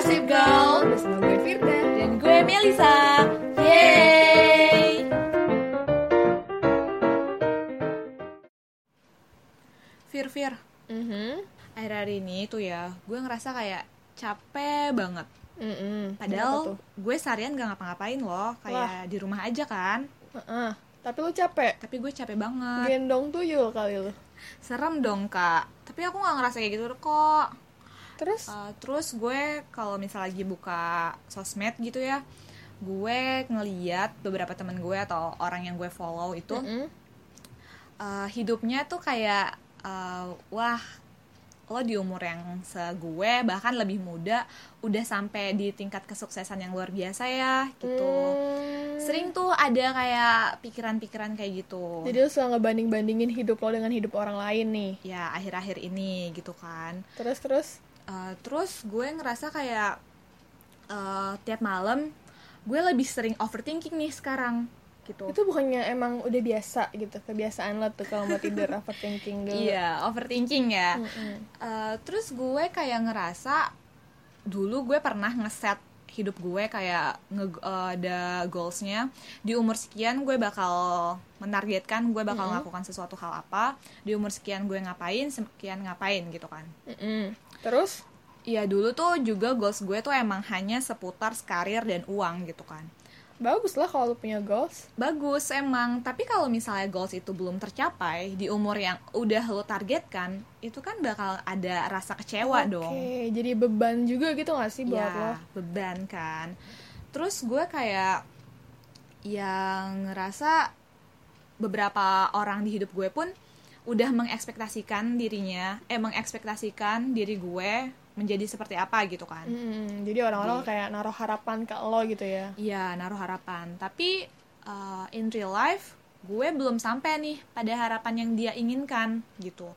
Gossip Girl Bersama gue Firda dan gue Melisa. Yeay! Fir Fir, Mhm. akhir-akhir ini tuh ya, gue ngerasa kayak capek banget. Mm-mm. Kenapa Padahal gue seharian gak ngapa-ngapain loh, kayak di rumah aja kan. Heeh. Tapi lu capek Tapi gue capek banget. Gendong tuyul kali lu Serem dong kak. Tapi aku gak ngerasa kayak gitu kok. Terus? Uh, terus gue kalau misal lagi buka sosmed gitu ya, gue ngeliat beberapa temen gue atau orang yang gue follow itu Mm-mm. uh, hidupnya tuh kayak uh, wah lo di umur yang segue bahkan lebih muda udah sampai di tingkat kesuksesan yang luar biasa ya gitu. Hmm. Sering tuh ada kayak pikiran-pikiran kayak gitu. Jadi lu suka ngebanding-bandingin hidup lo dengan hidup orang lain nih ya akhir-akhir ini gitu kan. Terus, terus? Uh, terus gue ngerasa kayak uh, tiap malam gue lebih sering overthinking nih sekarang gitu. Itu bukannya emang udah biasa gitu Kebiasaan lo tuh kalau mau tidur overthinking dulu Iya, overthinking ya. Mm-mm. Uh, terus gue kayak ngerasa dulu gue pernah ngeset hidup gue kayak nge uh, ada goalsnya di umur sekian gue bakal menargetkan gue bakal melakukan sesuatu hal apa di umur sekian gue ngapain sekian ngapain gitu kan Mm-mm. Terus? Iya dulu tuh juga goals gue tuh emang hanya seputar karir dan uang gitu kan Bagus lah kalau lu punya goals Bagus emang, tapi kalau misalnya goals itu belum tercapai di umur yang udah lo targetkan, itu kan bakal ada rasa kecewa Oke, dong. jadi beban juga gitu gak sih buat lo? Ya, beban kan. Terus gue kayak yang ngerasa beberapa orang di hidup gue pun udah mengekspektasikan dirinya, eh mengekspektasikan diri gue menjadi seperti apa gitu kan. Mm, jadi orang-orang kayak naruh harapan ke lo gitu ya Iya, naruh harapan. Tapi uh, in real life, gue belum sampai nih pada harapan yang dia inginkan gitu.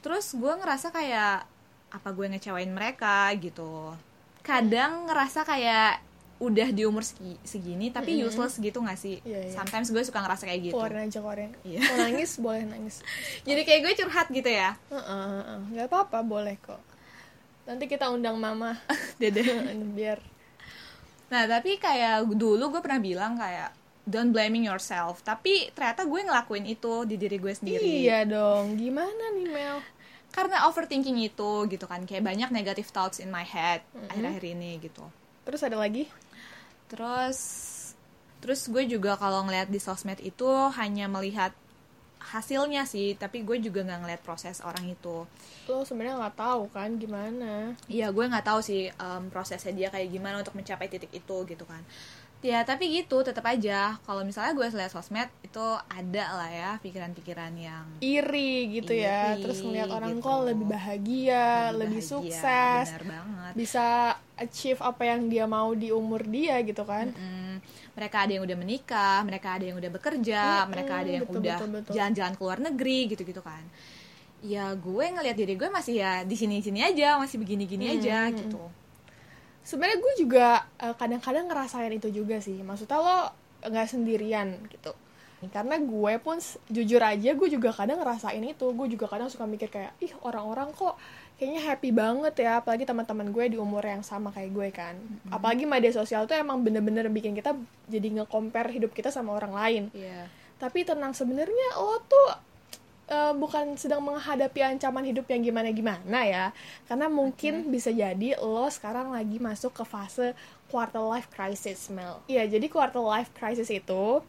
Terus gue ngerasa kayak apa gue ngecewain mereka gitu. Kadang ngerasa kayak udah di umur segi- segini tapi Mm-mm. useless gitu gak sih? Iya, iya. Sometimes gue suka ngerasa kayak gitu. keluarin aja keluarin mau nangis boleh nangis Jadi kayak gue curhat gitu ya. Heeh, heeh. nggak apa-apa boleh kok nanti kita undang mama. Dede. biar. Nah, tapi kayak dulu gue pernah bilang kayak don't blaming yourself. Tapi ternyata gue ngelakuin itu di diri gue sendiri. iya dong. Gimana nih Mel? Karena overthinking itu gitu kan. Kayak banyak negative thoughts in my head akhir-akhir ini gitu. Terus ada lagi? Terus terus gue juga kalau ngeliat di sosmed itu hanya melihat hasilnya sih tapi gue juga nggak ngeliat proses orang itu. Lo sebenarnya nggak tahu kan gimana? Iya gue nggak tahu sih em, prosesnya dia kayak gimana untuk mencapai titik itu gitu kan. Ya tapi gitu tetap aja. Kalau misalnya gue lihat sosmed itu ada lah ya pikiran-pikiran yang iri gitu ya. Iri, terus ngeliat orang gitu. kok lebih bahagia lebih, bahagia, sukses benar banget. bisa achieve apa yang dia mau di umur dia gitu kan. Mm, mereka ada yang udah menikah, mereka ada yang udah bekerja, Mm-mm, mereka ada yang betul, udah jalan-jalan ke luar negeri gitu-gitu kan. Ya gue ngelihat diri gue masih ya di sini-sini aja, masih begini-gini aja Mm-mm. gitu. sebenarnya gue juga eh, kadang-kadang ngerasain itu juga sih maksudnya lo nggak sendirian gitu karena gue pun jujur aja gue juga kadang ngerasain itu gue juga kadang suka mikir kayak ih orang-orang kok kayaknya happy banget ya apalagi teman-teman gue di umur yang sama kayak gue kan. Apalagi media sosial tuh emang bener-bener bikin kita jadi nge-compare hidup kita sama orang lain. Iya. tapi tenang sebenarnya lo tuh eh, bukan sedang menghadapi ancaman hidup yang gimana-gimana ya. Karena mungkin bisa jadi lo sekarang lagi masuk ke fase quarter life crisis Mel. Iya jadi quarter life crisis itu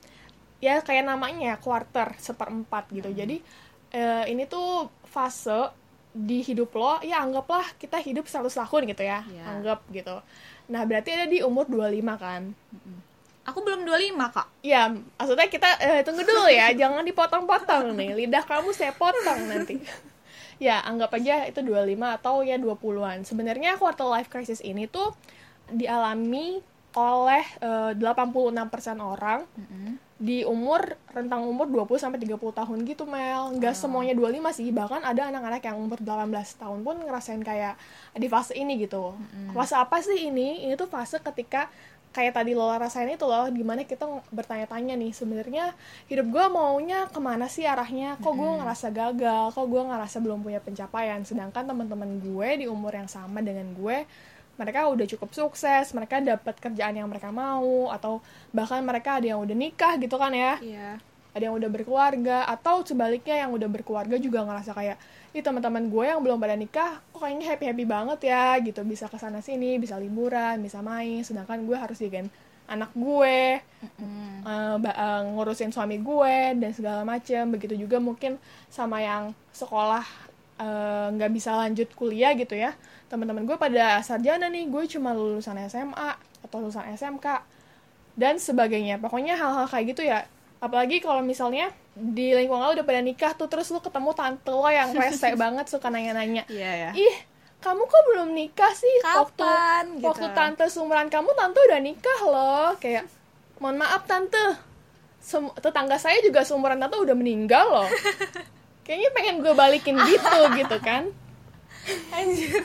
ya kayak namanya quarter seperempat gitu. Jadi eh, ini tuh fase di hidup lo ya anggaplah kita hidup 100 tahun gitu ya Iya. anggap gitu nah berarti ada di umur 25 kan Aku belum 25 kak. Ya, maksudnya kita eh, tunggu dulu ya, jangan dipotong-potong nih. Lidah kamu saya potong nanti. ya, anggap aja itu 25 atau ya 20-an. Sebenarnya quarter life crisis ini tuh dialami oleh eh, 86% orang di umur rentang umur 20 sampai 30 tahun gitu Mel. Nggak semuanya 25 sih, bahkan ada anak-anak yang umur 18 tahun pun ngerasain kayak di fase ini gitu. Fase apa sih ini? Ini tuh fase ketika kayak tadi lo rasain itu loh, gimana kita bertanya-tanya nih sebenarnya hidup gue maunya ke mana sih arahnya? Kok gue ngerasa gagal? Kok gue ngerasa belum punya pencapaian? Sedangkan teman-teman gue di umur yang sama dengan gue mereka udah cukup sukses mereka dapat kerjaan yang mereka mau atau bahkan mereka ada yang udah nikah gitu kan ya. Iya. ada yang udah berkeluarga atau sebaliknya yang udah berkeluarga juga ngerasa kayak ih teman-teman gue yang belum pada nikah kok kayaknya happy happy banget ya gitu. Bisa ke sana sini bisa liburan bisa main sedangkan gue harus jagain anak gue ba- eh, ngurusin suami gue dan segala macem. Begitu juga mungkin sama yang sekolah eh, nggak bisa lanjut kuliah gitu ya. Teman-teman gue pada sarjana nih gue cuma lulusan SMA atau lulusan SMK dan sebagainya. Pokoknya hal-hal kayak gitu ya. Apalagi kalau misalnya di lingkungan lo udah pada nikah tuh terus lo ketemu tante lo yang rese banget suka nanya-nanya. Iya ya. ih kamu kok belum nikah sih? Waktu Kapan? Gitu. waktu tante seumuran kamu tante udah nikah loh. Kayak mohon maaf tante. Sem- tetangga saya juga seumuran tante udah meninggal loh kayaknya pengen gue balikin gitu gitu kan Anjir.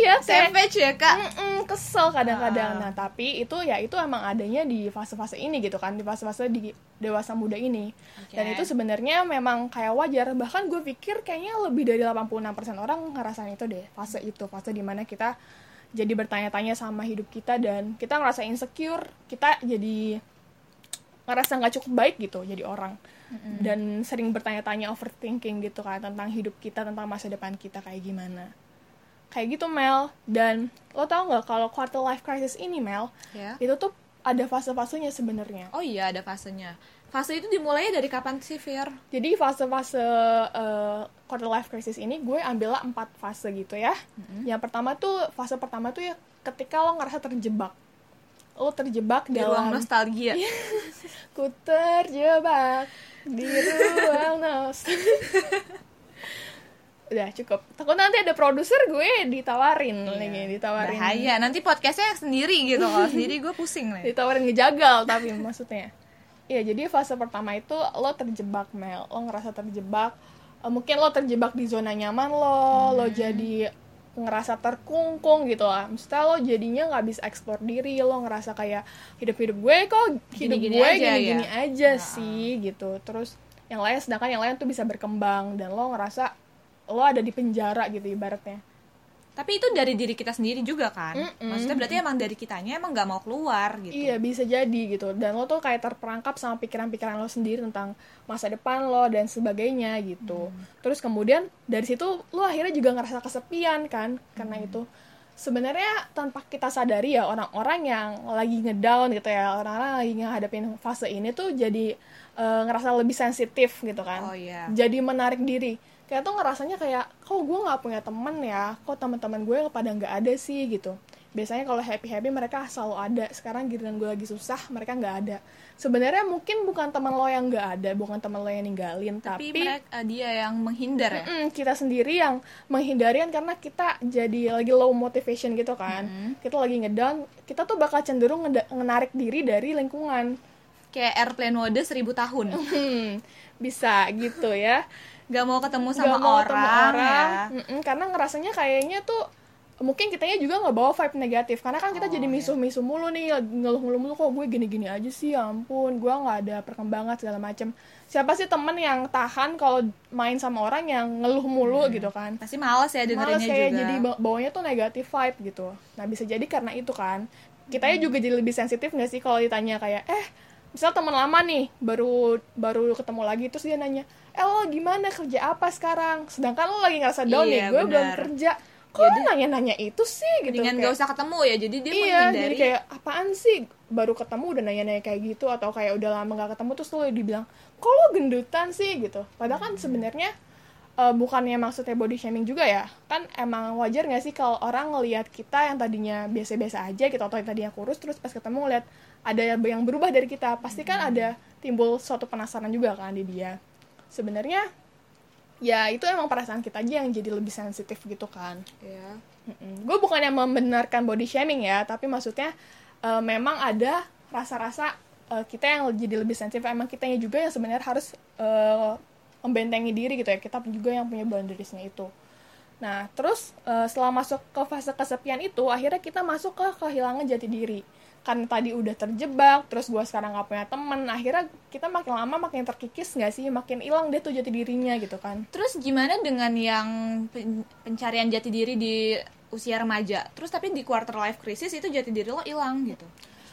iya Savage ya, Kak. Mm-mm, kesel kadang-kadang. Ah. Nah, tapi itu ya itu emang adanya di fase-fase ini gitu kan, di fase-fase di dewasa muda ini. Oke. Dan itu sebenarnya memang kayak wajar. Bahkan gue pikir kayaknya lebih dari 86% orang ngerasain itu deh, fase itu, fase di mana kita jadi bertanya-tanya sama hidup kita dan kita ngerasa insecure, kita jadi ngerasa nggak cukup baik gitu jadi orang. Dan sering bertanya-tanya overthinking gitu kan tentang hidup kita tentang masa depan kita kayak gimana. Kayak gitu Mel. Dan lo tau nggak kalau quarter life crisis ini Mel? Ya. itu tuh ada fase-fasenya sebenarnya. Oh iya, ada fasenya. Fase itu dimulai dari kapan sih, Fir? jadi fase-fase eh, quarter life crisis ini gue ambillah empat fase gitu ya. Yang pertama tuh fase pertama tuh ya ketika lo ngerasa terjebak lo terjebak Di ruang dalam nostalgia. ku terjebak di ruang nostalgia udah cukup. Takut nanti ada produser gue ditawarin lagi ditawarin. Bahaya, nanti podcastnya sendiri gitu. Kalau sendiri gue pusing nih. ditawarin ngejagal tapi maksudnya. Iya jadi fase pertama itu lo terjebak Mel. Lo ngerasa terjebak. Eh, mungkin lo terjebak di zona nyaman lo lo jadi ngerasa terkungkung gitu lah maksudnya lo jadinya nggak bisa eksplor diri lo ngerasa kayak hidup hidup gue kok hidup Gini-gini gue aja, gini-gini ya? aja Nah. sih gitu terus yang lain sedangkan yang lain tuh bisa berkembang dan lo ngerasa lo ada di penjara gitu ibaratnya Tapi itu dari diri kita sendiri juga kan? Mm-mm. Maksudnya berarti emang dari kitanya emang nggak mau keluar gitu. Iya bisa jadi gitu dan lo tuh kayak terperangkap sama pikiran-pikiran lo sendiri tentang masa depan lo dan sebagainya gitu. Terus kemudian dari situ lo akhirnya juga ngerasa kesepian kan karena itu sebenarnya tanpa kita sadari ya orang-orang yang lagi ngedown gitu ya orang-orang lagi ngadepin fase ini tuh jadi eh, ngerasa lebih sensitif gitu kan. Oh iya. Jadi menarik diri. Kayak tuh ngerasanya kayak kok gue nggak punya temen ya, kok teman-teman gue pada nggak ada sih gitu. Biasanya kalau happy happy mereka selalu ada. Sekarang giliran gue lagi susah mereka nggak ada. Sebenarnya mungkin bukan teman lo yang nggak ada bukan teman lo yang ninggalin Tapi, tapi, mereka, eh, dia yang menghindar ya. Mm-mm, kita sendiri yang menghindarian karena kita jadi lagi low motivation gitu kan. Kita lagi ngedown kita tuh bakal cenderung menarik diri dari lingkungan. Kayak airplane mode seribu tahun. Hmm, bisa gitu ya Gak mau ketemu Nggak sama mau orang, ketemu orang. ya. Mm-mm, karena ngerasanya kayaknya tuh mungkin kitanya juga nggak bawa vibe negatif karena kan kita Oh, jadi iya. misuh-misuh mulu nih ngeluh-ngeluh mulu kok gue gini-gini aja sih ya ampun gue nggak ada perkembangan segala macem siapa sih temen yang tahan kalau main sama orang yang ngeluh mulu gitu kan Pasti males ya Males dengerinnya kayak juga. jadi ba- bawanya tuh negatif vibe gitu nah bisa jadi karena itu kan kitanya juga jadi lebih sensitif nggak sih kalau ditanya kayak eh misal teman lama nih baru baru ketemu lagi terus dia nanya eh lo gimana? Kerja apa sekarang? Sedangkan lo lagi ngerasa down nih Iya, gue belum kerja. Kok lo nanya-nanya itu sih? Gitu Dengan Kayak- gak usah ketemu ya, jadi dia iya menghindari. jadi kayak apaan sih? Baru ketemu udah nanya-nanya kayak gitu atau kayak udah lama gak ketemu terus lo dibilang kok lo gendutan sih? Gitu. Padahal kan sebenarnya eh, bukannya maksudnya body shaming juga ya. Kan emang wajar gak sih kalau orang ngelihat kita yang tadinya biasa-biasa aja gitu atau yang tadinya kurus terus pas ketemu ngeliat ada yang berubah dari kita. Pasti kan ada timbul suatu penasaran juga kan di dia sebenarnya ya itu emang perasaan kita aja yang jadi lebih sensitif gitu kan Iya. Gue bukannya membenarkan body shaming ya, tapi maksudnya eh, memang ada rasa-rasa eh, kita yang jadi lebih sensitif. Emang kitanya juga yang sebenarnya harus eh, membentengi diri gitu ya. Kita juga yang punya boundariesnya itu. Nah, terus eh, setelah masuk ke fase kesepian itu, akhirnya kita masuk ke kehilangan jati diri. Karena tadi udah terjebak, terus gue sekarang gak punya temen, akhirnya kita makin lama makin terkikis gak sih? Makin hilang deh tuh jati dirinya gitu kan. Terus gimana dengan yang pen- pencarian jati diri di usia remaja terus tapi di quarter life crisis itu jati diri lo hilang gitu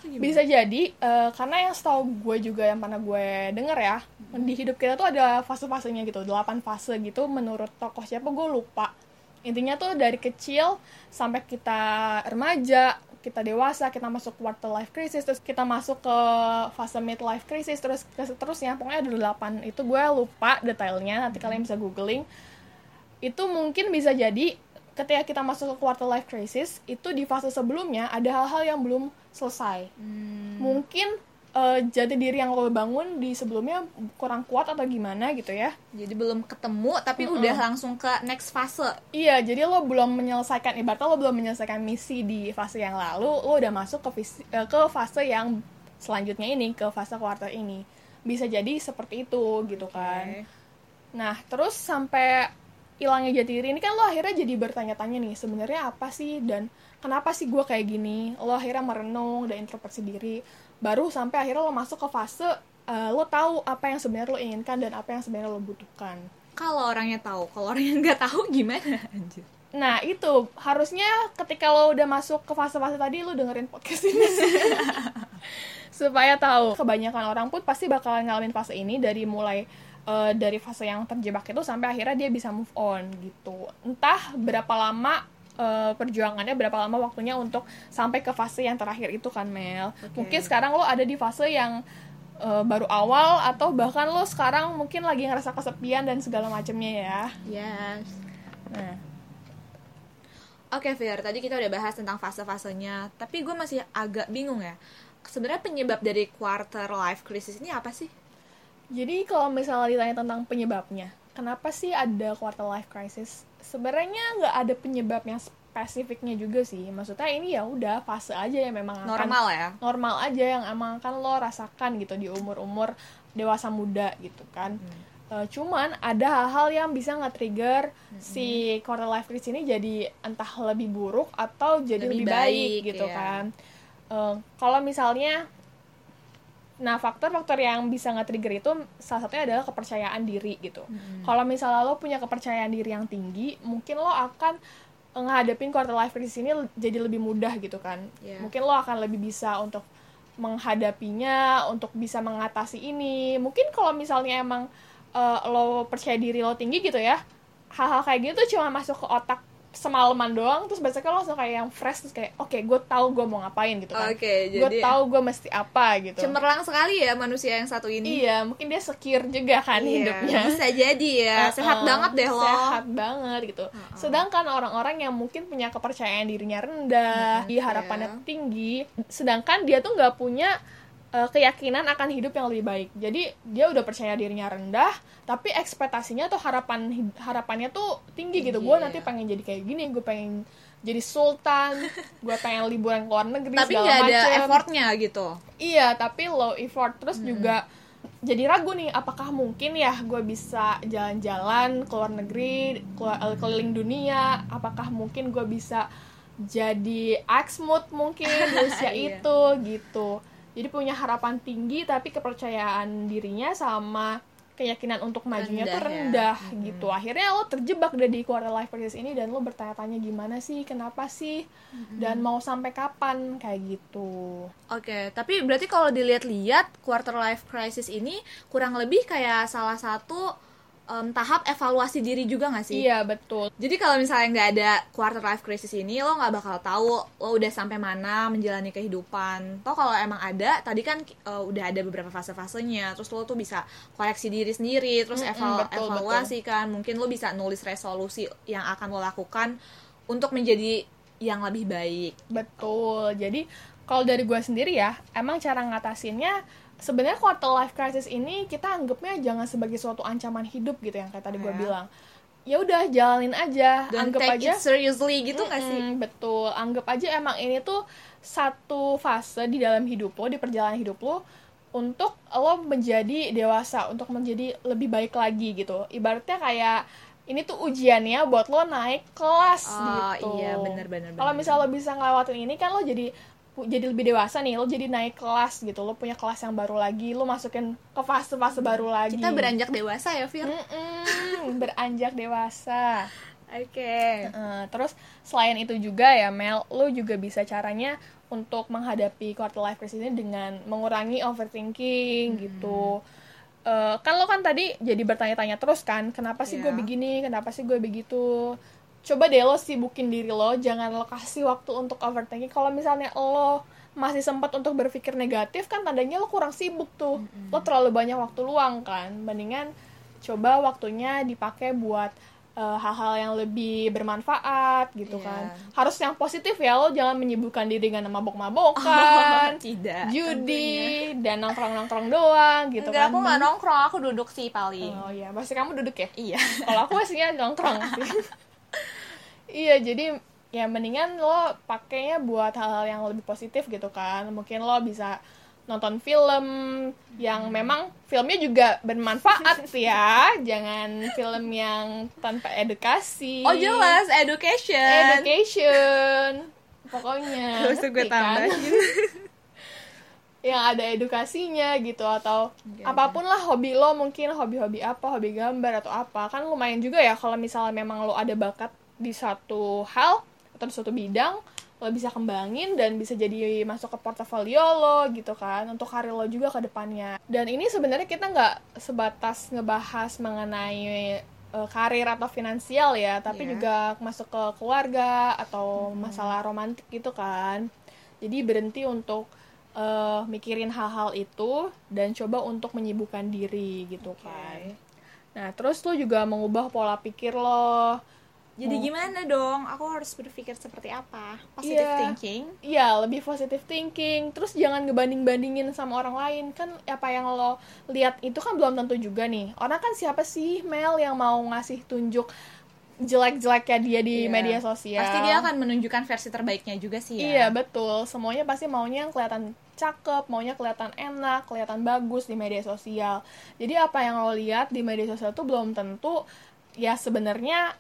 gimana? bisa jadi eh, karena yang setahu gue juga yang pernah gue denger ya di hidup kita tuh ada fase-fasenya gitu delapan fase gitu menurut tokoh siapa gue lupa intinya tuh dari kecil sampai kita remaja kita dewasa kita masuk quarter life crisis terus kita masuk ke fase mid life crisis terus ke seterusnya. Pokoknya ada delapan. Itu gue lupa detailnya nanti kalian bisa googling. Itu mungkin bisa jadi ketika kita masuk ke quarter life crisis itu di fase sebelumnya ada hal-hal yang belum selesai. Hmm, mungkin eh, jati diri yang lo bangun di sebelumnya kurang kuat atau gimana gitu ya. Jadi belum ketemu tapi udah langsung ke next fase. Iya jadi lo belum menyelesaikan ibaratnya lo belum menyelesaikan misi di fase yang lalu lo udah masuk ke visi- eh, ke fase yang selanjutnya ini ke fase quarter ini. Bisa jadi seperti itu gitu kan. Nah, terus sampai hilangnya jati diri ini kan lo akhirnya jadi bertanya-tanya nih, sebenarnya apa sih dan kenapa sih gue kayak gini? Lo akhirnya merenung dan introspeksi diri, baru sampai akhirnya lo masuk ke fase eh, lo tahu apa yang sebenarnya lo inginkan dan apa yang sebenarnya lo butuhkan. kalau orangnya tahu kalau orangnya nggak tahu gimana anjir Nah, itu harusnya ketika lo udah masuk ke fase-fase tadi lo dengerin podcast ini. Supaya tahu. Kebanyakan orang pun pasti bakalan ngalamin fase ini dari mulai eh, dari fase yang terjebak itu sampai akhirnya dia bisa move on gitu. Entah berapa lama eh, perjuangannya, berapa lama waktunya untuk sampai ke fase yang terakhir itu kan Mel. Oke. Mungkin sekarang lo ada di fase yang eh, baru awal atau bahkan lo sekarang mungkin lagi ngerasa kesepian dan segala macamnya ya. yes Nah, Oke Fir, tadi kita udah bahas tentang fase-fasenya, tapi gue masih agak bingung ya. Sebenarnya penyebab dari quarter life crisis ini apa sih? Jadi kalau misalnya ditanya tentang penyebabnya, kenapa sih ada quarter life crisis? Sebenarnya nggak ada penyebab yang spesifiknya juga sih. Maksudnya ini ya udah fase aja yang memang akan Normal ya? normal aja yang emang akan lo rasakan gitu di umur-umur dewasa muda gitu kan. Eh, cuman ada hal-hal yang bisa nge-trigger si quarter life crisis ini jadi entah lebih buruk atau jadi Lebih lebih, baik, baik, gitu ya. kan. Eh, kalau misalnya Nah, faktor-faktor yang bisa nge-trigger itu salah satunya adalah kepercayaan diri gitu. Kalau misalnya lo punya kepercayaan diri yang tinggi, mungkin lo akan ngadepin quarter life crisis ini jadi lebih mudah gitu kan. Iya. Mungkin lo akan lebih bisa untuk menghadapinya, untuk bisa mengatasi ini. Mungkin kalau misalnya emang eh, lo percaya diri lo tinggi gitu ya, hal-hal kayak gitu cuma masuk ke otak semalaman doang, terus besoknya lo langsung kayak yang fresh, terus kayak, oke, gue tahu gue mau ngapain gitu kan. Oke, gue tahu gue mesti apa gitu. cemerlang sekali ya manusia yang satu ini. Iya, mungkin dia secure juga kan Iya, hidupnya. Bisa jadi ya, sehat Uh-uh, banget deh lo. Sehat banget gitu. Sedangkan orang-orang yang mungkin punya kepercayaan dirinya rendah, di harapannya iya. tinggi, sedangkan dia tuh nggak punya uh, keyakinan akan hidup yang lebih baik. Jadi dia udah percaya dirinya rendah, tapi ekspektasinya tuh harapan harapannya tuh tinggi, gitu. Tinggi, Gue iya. nanti pengen jadi kayak gini, gue pengen jadi sultan, gue pengen liburan ke luar negeri Tapi segala nggak ada macem. effortnya gitu. Iya, tapi low effort terus juga jadi ragu nih, apakah mungkin ya gue bisa jalan-jalan ke luar negeri, keluar, eh, keliling dunia? Apakah mungkin gue bisa jadi Axmut mungkin di usia Iya. itu gitu. Jadi punya harapan tinggi tapi kepercayaan dirinya sama keyakinan untuk majunya tuh Rendah ya. rendah gitu. Akhirnya lo terjebak deh di quarter life crisis ini dan lo bertanya-tanya gimana sih, kenapa sih, dan mau sampai kapan kayak gitu. Oke, tapi berarti kalau dilihat-lihat quarter life crisis ini kurang lebih kayak salah satu em, tahap evaluasi diri juga nggak sih? Iya betul. Jadi kalau misalnya nggak ada quarter life crisis ini, lo nggak bakal tahu lo udah sampai mana menjalani kehidupan. Toh kalau emang ada, tadi kan eh, udah ada beberapa fase-fasenya, terus lo tuh bisa koleksi diri sendiri, terus Mm-mm, eval- betul, evaluasi kan. Mungkin lo bisa nulis resolusi yang akan lo lakukan untuk menjadi yang lebih baik. Betul. Jadi kalau dari gue sendiri ya, emang cara ngatasinnya sebenarnya quarter life crisis ini kita anggapnya jangan sebagai suatu ancaman hidup gitu yang kayak tadi gue Ya. bilang. Ya udah jalanin aja, Dan anggap take aja. it seriously gitu nggak sih? Mm-mm, betul. Anggap aja emang ini tuh satu fase di dalam hidup lo, di perjalanan hidup lo untuk lo menjadi dewasa, untuk menjadi lebih baik lagi gitu. Ibaratnya kayak ini tuh ujiannya buat lo naik kelas Oh, gitu. iya, bener, bener, Kalau misal lo bisa ngelewatin ini kan lo jadi jadi lebih dewasa nih, lo jadi naik kelas gitu, lo punya kelas yang baru lagi, lo masukin ke fase-fase baru lagi. Kita beranjak dewasa ya, Fir. Mm-mm, beranjak dewasa. oke Eh, terus selain itu juga ya Mel, lo juga bisa caranya untuk menghadapi quarter life crisis ini dengan mengurangi overthinking gitu. Eh, kan lo kan tadi jadi bertanya-tanya terus kan, kenapa sih gue Iya. begini, kenapa sih gue begitu. Coba deh lo sibukin diri lo, jangan lo kasih waktu untuk overthinking. Kalau misalnya lo masih sempat untuk berpikir negatif kan tandanya lo kurang sibuk tuh. Lo terlalu banyak waktu luang kan. Mendingan coba waktunya dipakai buat eh, hal-hal yang lebih bermanfaat gitu Iya. kan. Harus yang positif ya, lo jangan menyibukkan diri dengan mabok-mabokan, tidak judi, dan nongkrong-nongkrong doang gitu Enggak, kan. aku nggak nongkrong, aku duduk sih paling. Oh iya, pasti kamu duduk ya? Iya. Kalau aku aslinya nongkrong sih. iya, jadi ya mendingan lo pakainya buat hal-hal yang lebih positif gitu kan. Mungkin lo bisa nonton film yang memang filmnya juga bermanfaat ya. Jangan film yang tanpa edukasi. Oh jelas, education. Education. Pokoknya. Gak usah gue ngerti kan? tambahin. yang ada edukasinya gitu atau Oke, apa pun lah hobi lo mungkin hobi-hobi apa hobi gambar atau apa kan lumayan juga ya kalau misalnya memang lo ada bakat di satu hal atau di suatu bidang lo bisa kembangin dan bisa jadi masuk ke portofolio lo gitu kan untuk karir lo juga ke depannya dan ini sebenarnya kita nggak sebatas ngebahas mengenai eh, karir atau finansial ya tapi Iya. juga masuk ke keluarga atau masalah romantik gitu kan jadi berhenti untuk eh, mikirin hal-hal itu dan coba untuk menyibukkan diri gitu Oke. kan. Nah, terus lo juga mengubah pola pikir lo. Jadi gimana dong? Aku harus berpikir seperti apa? Positive Iya. thinking. Iya, lebih positive thinking. Terus jangan ngebanding-bandingin sama orang lain. Kan apa yang lo lihat itu kan belum tentu juga nih. Orang kan siapa sih Mel yang mau ngasih tunjuk jelek-jeleknya dia di Iya. media sosial. Pasti dia akan menunjukkan versi terbaiknya juga sih ya. Iya betul, semuanya pasti maunya yang kelihatan cakep, maunya kelihatan enak, kelihatan bagus di media sosial. Jadi apa yang lo lihat di media sosial itu belum tentu ya sebenarnya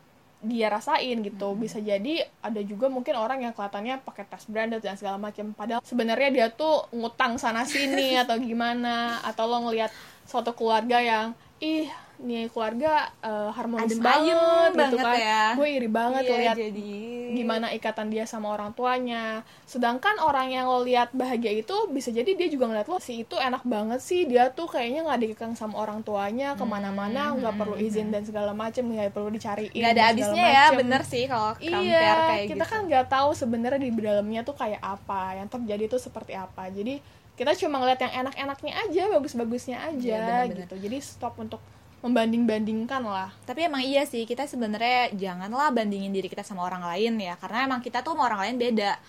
dia rasain gitu. Bisa jadi ada juga mungkin orang yang kelihatannya pakai tas branded dan segala macam. Padahal sebenarnya dia tuh ngutang sana sini atau gimana. Atau lo ngelihat suatu keluarga yang ih nih keluarga eh, harmonis Adem banget, ayem gitu banget kan. ya. Gue iri banget Iya, lihat jadi gimana ikatan dia sama orang tuanya. Sedangkan orang yang lo lihat bahagia itu bisa jadi dia juga ngeliat lo si itu enak banget sih dia tuh kayaknya nggak dikekang sama orang tuanya ke mana-mana nggak perlu izin dan segala macem nggak perlu dicariin nggak ada habisnya ya, bener sih kalau Iya, kayak kita gitu. kan nggak tahu sebenarnya di dalamnya tuh kayak apa, yang terjadi tuh seperti apa. Jadi kita cuma ngeliat yang enak-enaknya aja, bagus-bagusnya aja Iya, bener-bener. gitu. Jadi stop untuk membanding-bandingkan lah. Tapi emang iya sih, kita sebenarnya janganlah bandingin diri kita sama orang lain ya, karena emang kita tuh sama orang lain beda.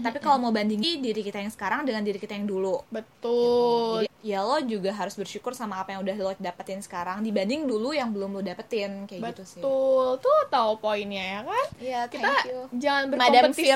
Tapi kalau mau bandingin diri kita yang sekarang dengan diri kita yang dulu, Betul. Jadi ya lo juga harus bersyukur sama apa yang udah lo dapetin sekarang dibanding dulu yang belum lo dapetin kayak gitu sih. Betul. Tuh tahu poinnya ya kan? Iya, kita thank you. jangan berkompetisi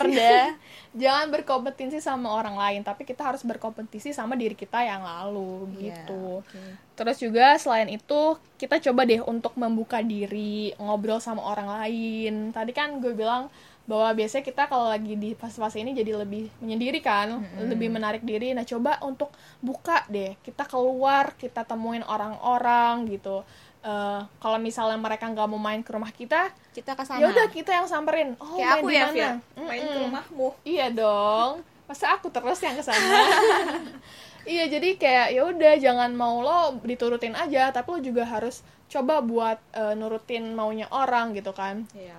jangan berkompetisi sama orang lain tapi kita harus berkompetisi sama diri kita yang lalu Iya, gitu oke. Terus juga selain itu kita coba deh untuk membuka diri ngobrol sama orang lain. Tadi kan gue bilang bahwa biasanya kita kalau lagi di fase-fase ini jadi lebih menyendiri kan lebih menarik diri. Nah coba untuk buka deh. Kita keluar kita temuin orang-orang gitu. Eh, kalau misalnya mereka nggak mau main ke rumah kita Kita ke sana. ya udah kita yang samperin. Oh Kayak main aku di ya, mana? Main ke rumahmu. iya dong. Masa aku terus yang ke sana iya jadi kayak ya udah jangan mau lo diturutin aja tapi lo juga harus coba buat eh, nurutin maunya orang gitu kan. Iya.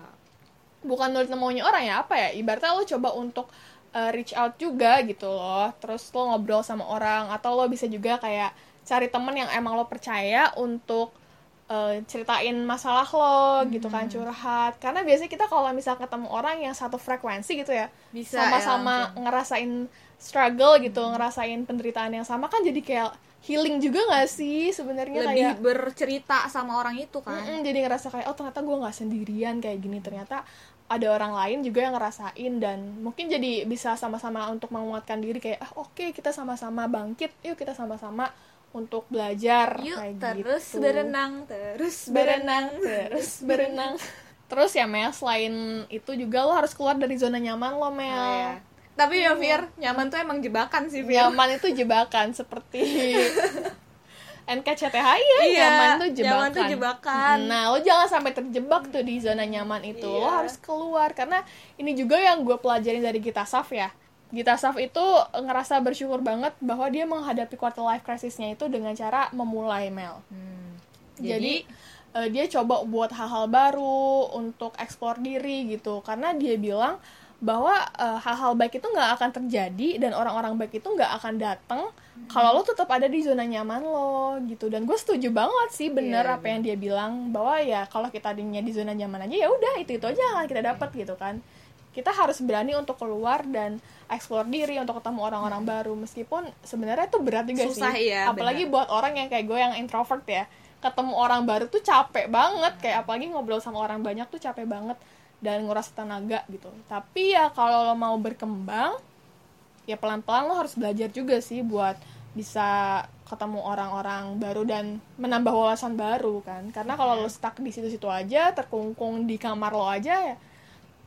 bukan nurutin maunya orang ya apa ya ibaratnya lo coba untuk eh, reach out juga gitu loh. Terus lo ngobrol sama orang atau lo bisa juga kayak cari temen yang emang lo percaya untuk eh, ceritain masalah lo gitu kan curhat. Karena biasanya kita kalau misal ketemu orang yang satu frekuensi gitu ya sama-sama ya, ngerasain struggle gitu ngerasain penderitaan yang sama kan jadi kayak healing juga gak sih sebenarnya Lebih kayak bercerita sama orang itu kan. Mm-mm, jadi ngerasa kayak oh ternyata gue nggak sendirian kayak gini ternyata ada orang lain juga yang ngerasain dan mungkin jadi bisa sama-sama untuk menguatkan diri kayak ah oke kita sama-sama bangkit yuk kita sama-sama untuk belajar Yuk kayak terus gitu. berenang, terus berenang terus berenang terus ya Mel selain itu juga lo harus keluar dari zona nyaman lo Mel Oh, iya. Tapi ya Fir, nyaman tuh emang jebakan sih Fir. nyaman itu jebakan seperti NKCTHI ya Iya, nyaman tuh jebakan. nyaman tuh jebakan. Nah, lo jangan sampai terjebak tuh di zona nyaman itu. Lo Iya. harus keluar karena ini juga yang gue pelajarin dari Gita Saf ya. Gita Saf itu ngerasa bersyukur banget bahwa dia menghadapi quarter life crisisnya itu dengan cara memulai Mel. Hmm. Jadi, eh, dia coba buat hal-hal baru untuk eksplor diri gitu karena dia bilang bahwa eh, hal-hal baik itu nggak akan terjadi dan orang-orang baik itu nggak akan datang kalau lo tetap ada di zona nyaman lo gitu. Dan gue setuju banget sih bener Iya, apa yang dia bilang bahwa ya kalau kita adanya di zona nyaman aja ya udah itu itu aja yang akan kita dapat gitu kan. Kita harus berani untuk keluar dan eksplor diri untuk ketemu orang-orang baru. Meskipun sebenarnya itu berat juga Susah, sih iya, apalagi benar. buat orang yang kayak gue yang introvert ya. Ketemu orang baru tuh capek banget. Kayak apalagi ngobrol sama orang banyak tuh capek banget dan nguras tenaga gitu. Tapi ya kalau lo mau berkembang ya pelan-pelan lo harus belajar juga sih buat bisa ketemu orang-orang baru dan menambah wawasan baru kan. Karena kalau lo stuck di situ-situ aja terkungkung di kamar lo aja ya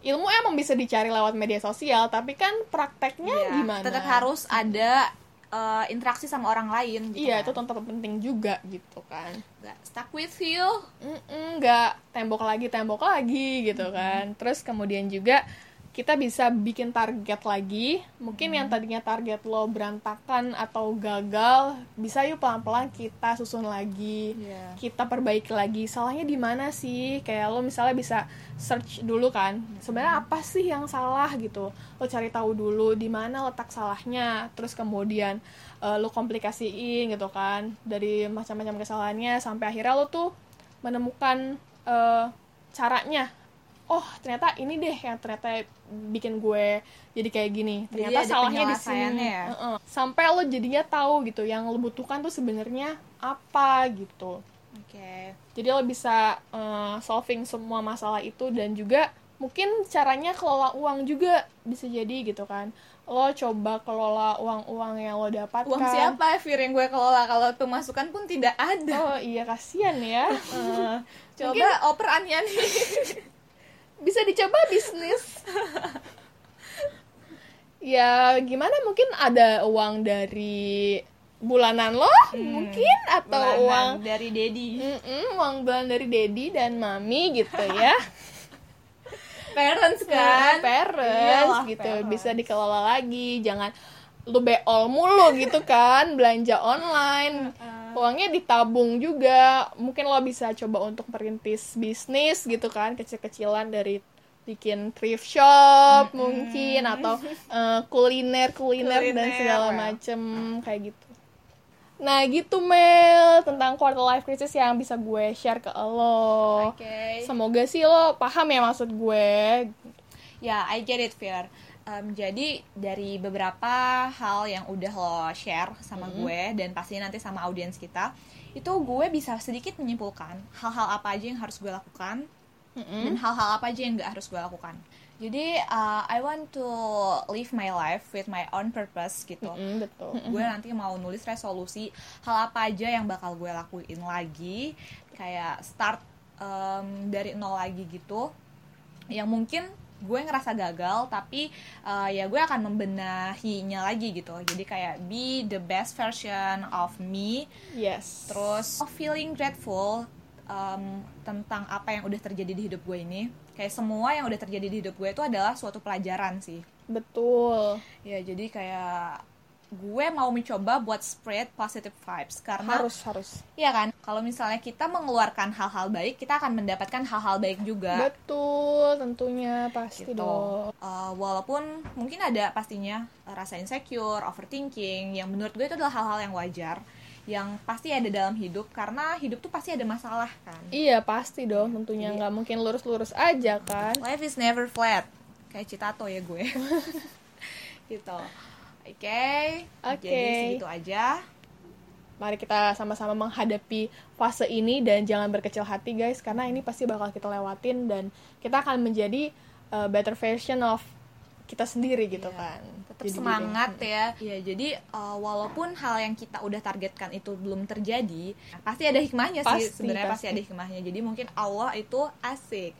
ilmu emang bisa dicari lewat media sosial tapi kan prakteknya Iya, gimana? tetap harus ada eh, interaksi sama orang lain gitu iya kan. itu tetap penting juga gitu kan. Nggak stuck with you. Nggak tembok lagi tembok lagi gitu kan. Terus kemudian juga kita bisa bikin target lagi. Mungkin yang tadinya target lo berantakan atau gagal bisa yuk pelan-pelan kita susun lagi. Iya. kita perbaiki lagi. Salahnya di mana sih? Kayak lo misalnya bisa search dulu kan sebenarnya apa sih yang salah gitu? Lo cari tahu dulu di mana letak salahnya terus kemudian eh, lo komplikasiin gitu kan dari macam-macam kesalahannya sampai akhirnya lo tuh menemukan eh, caranya oh ternyata ini deh yang ternyata bikin gue jadi kayak gini. Jadi ternyata ada salahnya di sini. ya? Heeh. sampai lo jadinya tahu gitu yang lo butuhkan tuh sebenarnya apa gitu. Oke. Jadi lo bisa eh, solving semua masalah itu dan juga mungkin caranya kelola uang juga bisa jadi gitu kan. Lo coba kelola uang-uang yang lo dapatkan. Uang siapa Fir yang gue kelola? Kalau pemasukan pun tidak ada. Oh iya kasihan ya. Eh, coba oper anian bisa dicoba bisnis. Ya gimana? Mungkin ada uang dari bulanan lo? Mungkin? Atau uang dari Dedi. Mm-mm, uang bulan dari Dedi dan Mami gitu ya. Parents kan? parents Iyalah, gitu. parents. bisa dikelola lagi. Jangan lu beol mulu gitu kan. Belanja online uangnya ditabung juga. Mungkin lo bisa coba untuk merintis bisnis gitu kan kecil-kecilan dari bikin thrift shop mungkin atau eh, kuliner kuliner dan Kuliner, segala well. macem kayak gitu. Nah gitu Mel tentang quarter life crisis yang bisa gue share ke lo. Oke. Semoga sih lo paham ya maksud gue. Ya, I get it, Fir. Em, jadi dari beberapa hal yang udah lo share sama gue dan pastinya nanti sama audiens kita, itu gue bisa sedikit menyimpulkan hal-hal apa aja yang harus gue lakukan dan hal-hal apa aja yang gak harus gue lakukan. Jadi uh, I want to live my life with my own purpose gitu. Mm, betul gue nanti mau nulis resolusi hal apa aja yang bakal gue lakuin lagi kayak start em, dari nol lagi gitu yang mungkin gue ngerasa gagal tapi eh, ya gue akan membenahinya lagi gitu. Jadi kayak be the best version of me. Yes. Terus feeling grateful em, tentang apa yang udah terjadi di hidup gue ini. Kayak semua yang udah terjadi di hidup gue itu adalah suatu pelajaran sih. Betul. Ya jadi kayak gue mau mencoba buat spread positive vibes karena harus harus ya kan kalau misalnya kita mengeluarkan hal-hal baik kita akan mendapatkan hal-hal baik juga betul tentunya pasti gitu. dong Uh, walaupun mungkin ada pastinya rasa insecure, overthinking yang menurut gue itu adalah hal-hal yang wajar yang pasti ada dalam hidup karena hidup tuh pasti ada masalah kan. iya pasti dong tentunya nggak mungkin lurus-lurus aja kan Life is never flat. Kayak Citato ya gue. gitu. Oke. Oke. Jadi segitu aja. mari kita sama-sama menghadapi fase ini dan jangan berkecil hati guys karena ini pasti bakal kita lewatin dan kita akan menjadi uh, better version of kita sendiri gitu Iya. kan tetap Jadi semangat gitu. ya. Ya, jadi uh, walaupun hal yang kita udah targetkan itu belum terjadi, pasti ada hikmahnya Pasti, sih. Sebenarnya pasti. pasti. ada hikmahnya. Jadi mungkin Allah itu asik.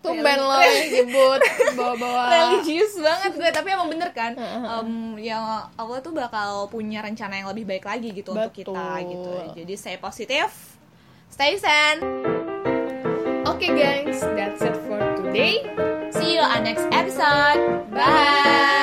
Tumben lo yang nyebut bawa-bawa. Religius banget gue tapi emang bener kan? Em, yang Allah tuh bakal punya rencana yang lebih baik lagi gitu untuk kita Betul. gitu. Jadi stay positif stay sane. Oke guys, that's it for today. see you on next episode. Bye